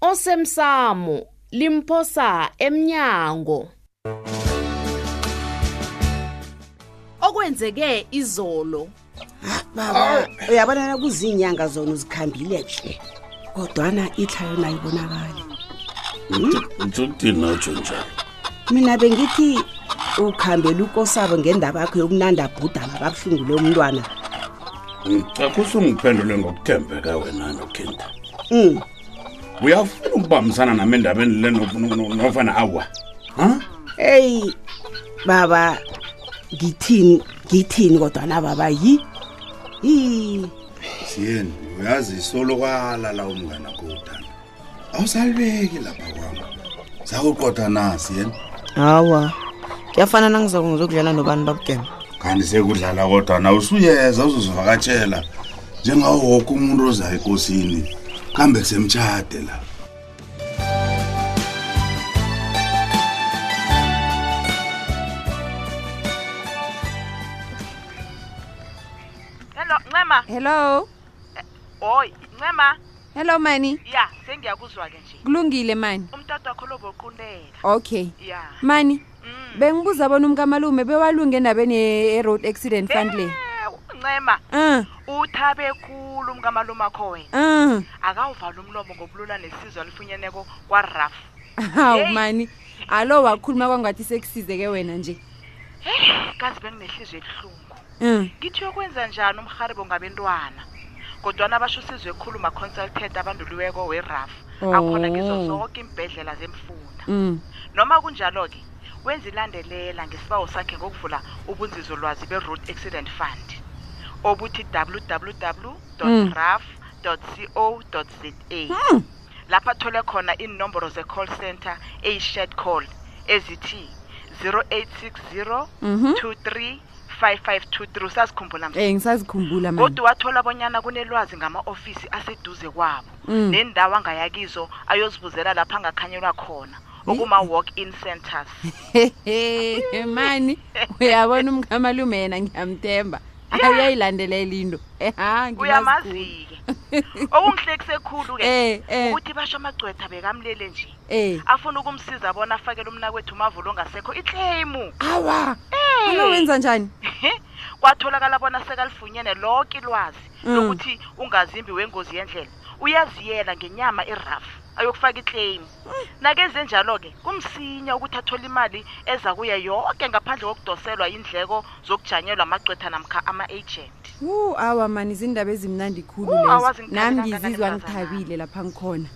osemsamo limphosa emnyango okwenzeke izolo baba uyabonana kuziinyanga zona uzikhambile nje kodwana itlhayo nayo ibonakali uthi uthina utsho njani mina bengithi ukhambela ukosabo ngendaba yakho yokunanda bhudama kabuhlungu lo mntwana ngicakho usungiphendule ngokuthembeka wena nokhinda mm. uyafuna ukubambisana nami endabeni le nofana awa eyi baba ngithini ngithini kodwa na baba yi yi siyeni uyazi isolokala la umngana kodwa awusalibeki lapha kwami sakuqotha nasi yena hawa kuyafana nangizako ngizokudlala nobani babugema kanti sekudlala kodwa na usuyeza uzozivakatshela njengawo woke umuntu ozayo ekosini kambe kusemtshade la hello hoy ncema hello mani ya sengiyakuzwa ke nje kulungile mani umtata wakho loboqunteka okay ya mani mm. bengibuza bona umkamalume bewalunge endabeni e-road accident fund le ncema uh. uthabe khulu umkamalume akho wena uh. akawuvala umlomo ngobulula nesizo alifunyeneko kwaraf hawu hey. mani alo wakhuluma kwangathi sekusizeke wena nje hey kazi benginehliziyo ebuhlungu mm. ngithi yokwenza njani umharibo ngabentwana kodwana basho sizwe khulu ma-consultant abanduliweko weraf oh. akhona ngizo zonke iimbhedlela zemfunda mm. noma kunjalo-ke wenza ilandelela ngesibawo sakhe ngokuvula ubunzizo lwazi be-road accident fund obuthi www mm. raf co za mm. lapha athole khona iinomboro ze-call center eyi-shed call ezithi 0860 23 5523 usazikhumbula msa eh ngisazikhumbula manje kodwa wathola bonyana kunelwazi ngama-ofisi aseduze kwabo Mm. nendawo angaya kizo ayozibuzela lapha angakhanyelwa khona okuma-walk-in centers Hehe, mani uyabona umkamalume yena ngiyamthemba ayayilandelela into eha uyamazi-ke okungihlekise khulu-ke Eh, eh. ukuthi basho amagcwetha bekamlele nje Eh. afuna ukumsiza bona afakele umnakwethu umavula ongasekho itleymu awa Eh. alo wenza njani kwatholakala bona sekalifunyene loke ilwazi Mm. lokuthi ungazimbi wengozi yendlela uyaziyela ngenyama irafu ayokufaka itleymu nakenze njalo-ke kumsinya ukuthi athole imali eza kuye yoke ngaphandle kokudoselwa indleko zokujanyelwa amagcwetha namkha ama-agent wu awa mani izindaba ezimnandi khulu Wu, awa, lezo zingithabe nami kangangani ngizizwa mntazana. ngithabile lapha ngikhona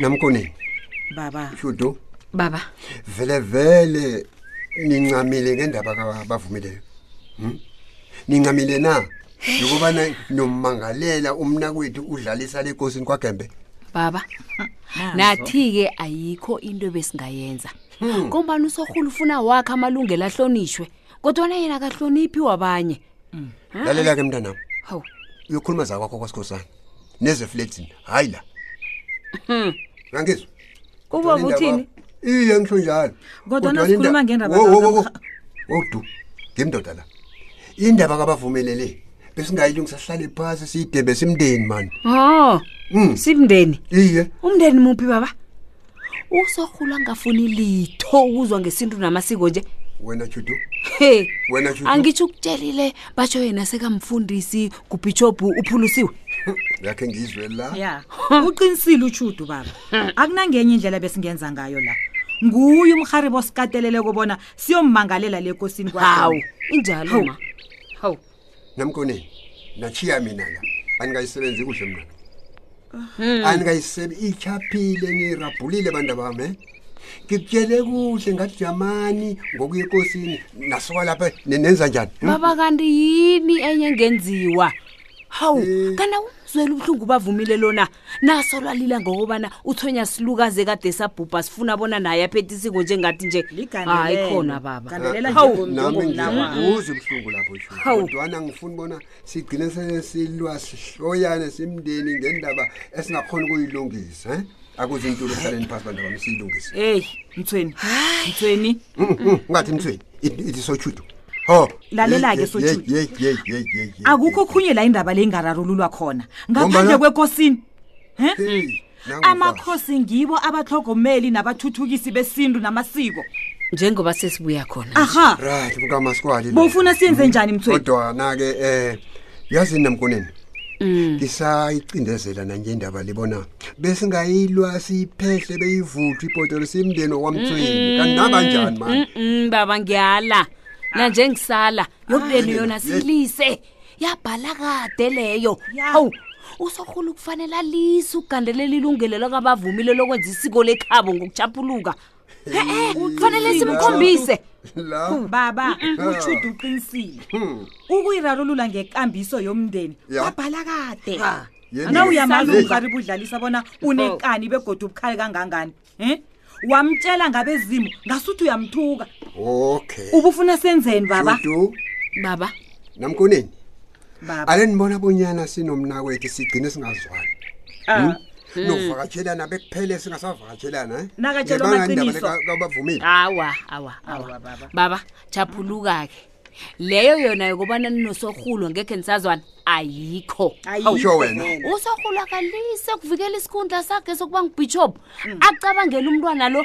namkoni baba shudo baba vele vele nincamile ngendaba kabavumileyo hmm? nincamile na nokubana nommangalela umnakwethu udlalisa lekosini kwagembe baba nathi-ke ayikho into ebesingayenza hmm. ngombani usorhulu ufuna wakhe amalungelo ahlonishwe kodwana yena akahloniphi wabanye hmm. lalela-ke mntanam uyokhuluma zakwakho kwasikhosana nezefledzini hayi la hmm. ngangizwa ubaba uthini iye ngisho njalo kodwa nasikhuluma ngendaba wodu ngimdoda la indaba kabavumelele besingayilungisa sihlale phasi siyidebe simndeni mani o hmm. simndeni iye umndeni muphi baba usorhulu angafuni litho ukuzwa ngesintu namasiko nje wena chudu he wena chudu angitsho ukutshelile basho yena sekamfundisi kubhitshobhu uphulusiwe yakhe ngizwe la ya uqinisile utshudu baba akunangenye indlela besingenza ngayo la nguye umharibo osikateleleko bona siyommangalela le kosini hawu injalo Hawu. ma hawu namkoneni nachiya mina la anikayisebenzi kuhle mna anikayisebenzi ichaphile nirabhulile bantu bami eh? ngikutshele kuhle ngathi jamani ngokuya ekosini nasuka lapha ne- nenza njani Hmm? baba kanti yini enye engenziwa hawu Eh. kana uzwela ubuhlungu ubavumile lona naso lwalila ngokobana uthwenya silukaze kade sabhubha sifuna bona naye aphethe isiko njengathi nje hayi khona baba gandelela Hawu, njengo- nami njengomnakwakho. ngibuza ubuhlungu lapho Hawu. kodwana ngifuna ubona sigcine se- silwa sihloyane simndeni ngendaba esingakhona ukuyilungisa eh? akuze intuli esaleni phasi bantu bami siyilungise eyi mthweni mthweni Mm, mm, ungathi mthweni ithi sotshudu ho Lalela-ke, Sotshudu. yeyi yeyi yeyi yeyi akukho okhunye la indaba le ingararululwa khona ngaphandle Ngombana- kwekosini Heyi, nangu mfazi. amakhosi ngibo abatlhogomeli nabathuthukisi besintu namasiko njengoba sesibuya khona aha right kukamaskwali lo. bowufuna siyenze njani mthweni kodwana-ke um yazi namkoneni ngisayicindezela nanje indaba libona besingayilwa siyiphehle beyivuthwe ibhodolo simndeni wakwamtsweni kanti naba njani mani Mm-mm, baba ngiyala nanje ngisala yobenu yona silise yabhala kade leyo hawu usorhulu kufanele alise ugandelela ilungelo lakabavumile lokwenza isiko lekhabo ngokuchaphuluka e-e kufanele simkhombise la Hmm. baba utshuda uqinisile Hmm. ukuyirarulula ngekambiso yomndeni Ya. kwabhala kade Ha. Yena- na uyamazi Yena- umkari budlalisa bona unekani begoda ubukhali kangangani um wamtshela ngabezimu ngasuthi uyamthuka okay ubufuna senzeni baba Dudu, baba namkoneni baba alenibona bonyana sinomnakwethu sigcine singazwani Ah, Hmm. novakatshelana bekuphele singasavakatshelana eh? Nakatshelwa Ngebanga indaba amaqiniso. leka- kabavumile awa awa awa baba japhuluka-ke leyo yona yokubana ninosorhulo ngekhe nisazwana ayikho Awusho wena. usorhulo akalise kuvikela isikhundla sakhe sokuba ngubhishop acabangela umntwana lo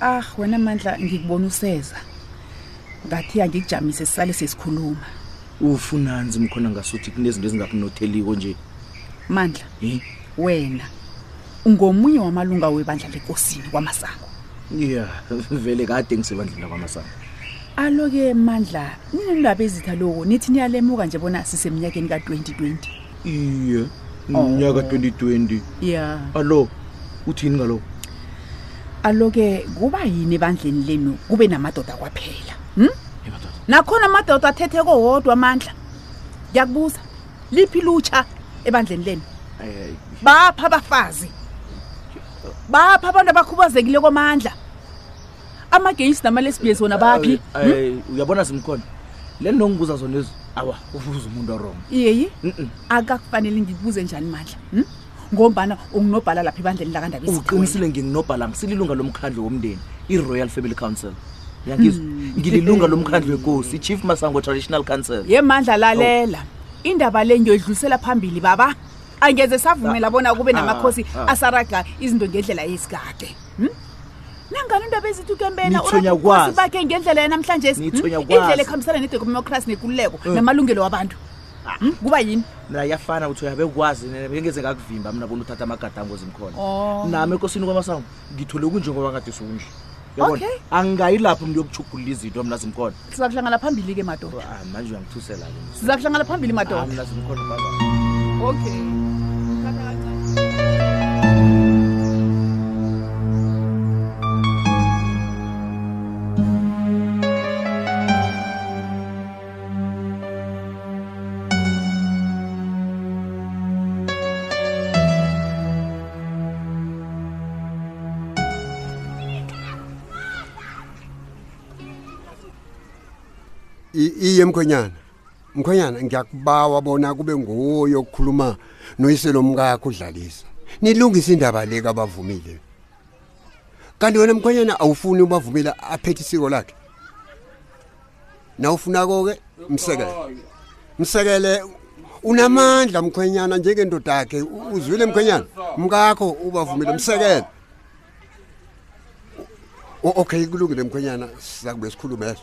ah wena mandla ngikubona useza ngathi angikujamise sisale sesikhuluma ufunanzi mkhona ngasuthi kunezinto ezingakunotheliko nje mandla eh? wena ungomunye wamalunga webandla lekosini kwamasango ya yeah, vele kade ngisebandleni lakwamasango alo-ke mandla ninendaba ezitha loko nithi niyalemuka nje bona sisemnyakeni ka-2020 iye mnyaka 2020 ya alo uthini ngalo aloke kuba yini ebandleni lenu kube namadoda kwaphela hm nakhona amadoda athetheko wodwa amandla ngiyakubuza liphi lutsha ebandleni lenu bapha abafazi bapha abantu abakhubazekile komandla amagayisi namalesbies wona baphi Hmm? uyabona zimkhona le nto ongibuza zona ezi awa ufuza umuntu orong yeyi Mm-mm. akakufanele ngikubuze njani mandla hmm? ngombana unginobhala lapha ebandleni lakandaba uqinisile nginginobhala ngisililunga lomkhandlu womndeni i-royal family council yangizwa Hmm. ngililunga lomkhandlu wekosi i-chief masango traditional council ye mandla lalela indaba le ngiyoyidlulisela phambili baba angeze savumela bona kube namakhosi ah, ah. asaraga izinto ngendlela yesigade hmm? nangani into abezithi ukembena Nitshwenya uRabha kwazi. ubukosi bakhe ngendlela yanamhlanje si- Nitshwenya hmm? kwazi. indlela ekhambisana nedemokhrasi nekululeko Eh. namalungelo wabantu Hmm? kuba yini mina yafana ukuthi uyabe kwazi bengeze ngakuvimba mina bona uthatha amagadango zimkhona Oh. nami ekosini kwamasango ngithole kunjengoba kade sundle yabona Okay. angayi lapho mntu yokuchugulula izinto mna zimkhona sizakuhlangana phambili-ke madoda Ah, manje uyangithusela ke sizakuhlangana phambili madoda mina simkhona baba okay iye mkhwenyana mkhwenyana ngiyakubawa bona kube nguye okukhuluma noyise lomkakho udlalisa nilungise indaba le kabavumile kanti wena mkhwenyana awufuni ubavumela aphethe isiko lakhe nawufunako-ke msekele msekele unamandla mkhwenyana njengendoda yakhe uzwile mkhwenyana mkakho ubavumile msekele O- okay kulungile mkhwenyana sizakubuye sikhulume eso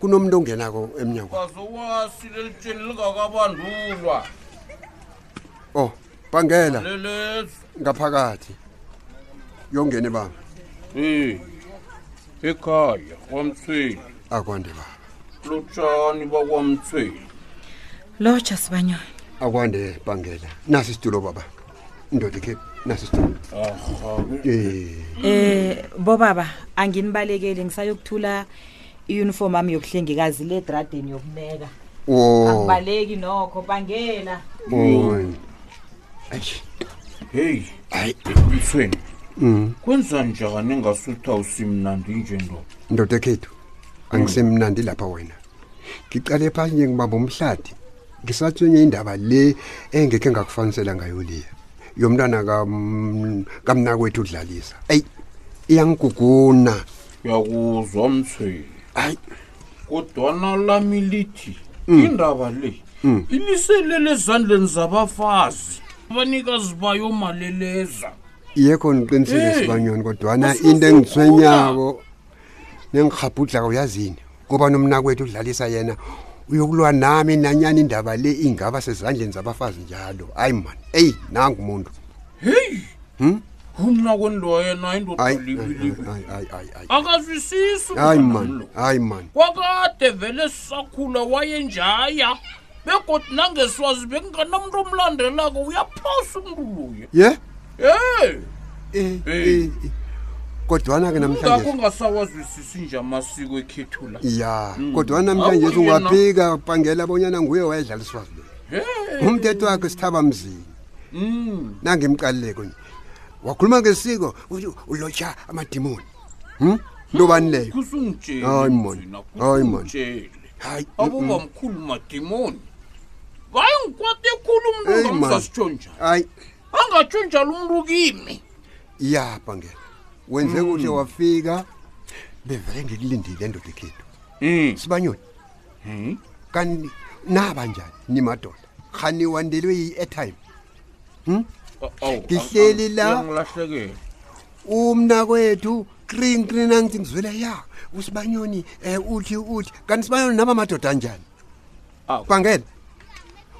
kunomuntu ongenako emnyango kazowasi lelitsheni lingakabandulwa o Oh, bangela lelezi ngaphakathi yongene baba Eh, ekhaya kwamthweni akwande baba lotshani bakwamthweni lotsha sibanyoni akwande bangela nasi isitulo baba ndoda ikhe naso isithombe Eh, Eh bobaba anginibalekeli ngisayokuthula iuniform ami yokuhlengikazi le draden yokuneka. wo Akubaleki nokho bangela. boy eish heyi hayi eqinisweni Mm. kwenza njani engasutha usimnandi nje ndoda ndoda ekhethu angisemnandi lapha wena ngiqale phasi nje ngibamba umhlathi ngisatshwenye indaba le engekhe ngakufanisela ngayo liya yomntwana kamnakwethu udlalisa eyi iyangiguguna uyakuzwa mthweni ayi kodwana lami lithi mm. indaba le mm. iliselele ezandleni zabafazi abanikazi bayo maleleza yekho niqinisile sibanyoni kodwana into engithwenyako nengirhabhudlaka uyazini kuba nomnakwethu udlalisa yena uyokulwa nami nanyana indaba le ingaba sezandleni zabafazi njalo hayi mani eyi nangu muntu heyi hmm? umnakweni lowa yena indodolibiliakazwisisi hayi mani hayi mani kwakade vele sisakhula wayenjaya begodu nangeswazi bekunganamntu omlandelako uyaphosa umntu luye ye ye Eh, Hey. eh, eh. kodwana ke namhlanje ngakho ungasawazwisisi nje amasiko ekhethula ya Mm. kodwana namhlanje Awu, yena. ungaphika bangela bonyana nguye wayedlala iswazi lo Hey. umthetho wakhe sithaba mzini Mm. nangimqalileko nje wakhuluma ngesiko uthi ulotsha amadimoni hm ntobani leyo kusungitsheli Hayi, man. Mzwina, Hayi, man. kusungitsheli. hayi abuba mkhulu madimoni hayi ngikwate khulu umntu Hey, man. ngamsasitsho njani hayi angatsho njalo umntu kimi iyapha ngena wenze Mm. kuhle wafika bevele ngikulindile endoda ekhethu Mm. sibanyoni Mm. kanti naba njani nimadoda khani wandelwe yi-airtime Awu, Ngihleli la. uyangilahlekela. umna kwethu krini krini angithi ngizwele ya usibanyoni um uthi uthi kanti sibanyoni naba madoda anjani kwangela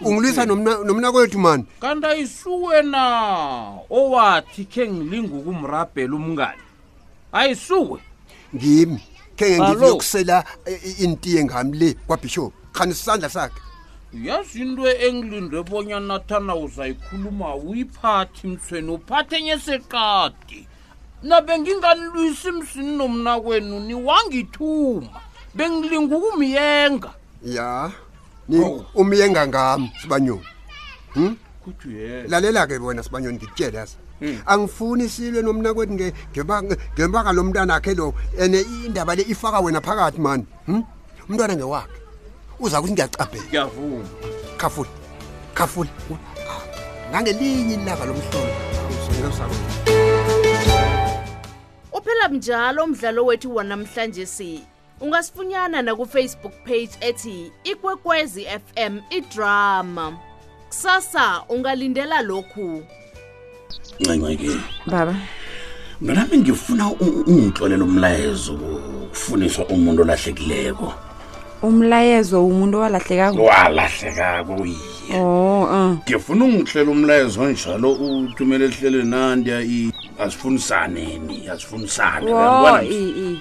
ungilwisa nomna kwethu mani kanti ayisuwena owathi khe ngilinga ukumrabhela umngane ayisuwe ngimi khe ngiyokusela intiye ngami le kwabhishop khani sisandla sakhe yazi into engilinde bonyana thana uzayikhuluma uyiphathi mthweni uphathe enye seqadi nabe nginganilwisi msini nomna kwenu niwangithuma bengilinga ukumyenga ya ni oh. umyenga ngami sibanyoni hmm? lalela-ke wena sibanyoni ngikutshele yasa hmm. angifuni silwe nomna kwethu ngebaka lomntana akhe lo and indaba le ifaka wena phakathi mani Hmm? umntwana ngewakhe uza kuthi ngiyacabhela ngiyavuma khafula khafula nangelinye ilanga lomhlolo uphela mnjalo umdlalo wethu wanamhlanje si ungasifunyana nakufacebook page ethi ikwekwezi fm idrama kusasa ungalindela lokhu ncenceke baba mna nami ngifuna u- ungitlolela umlayezo kufuniswa umuntu olahlekileko umlayezo wumuntu owalahlekako walahlekako yi oh uh. ngifuna ungihlela umlayezo onjalo uthumele ehlelweni nandiya asifunisaneni asifunisaneni wo uyangibona? i, i.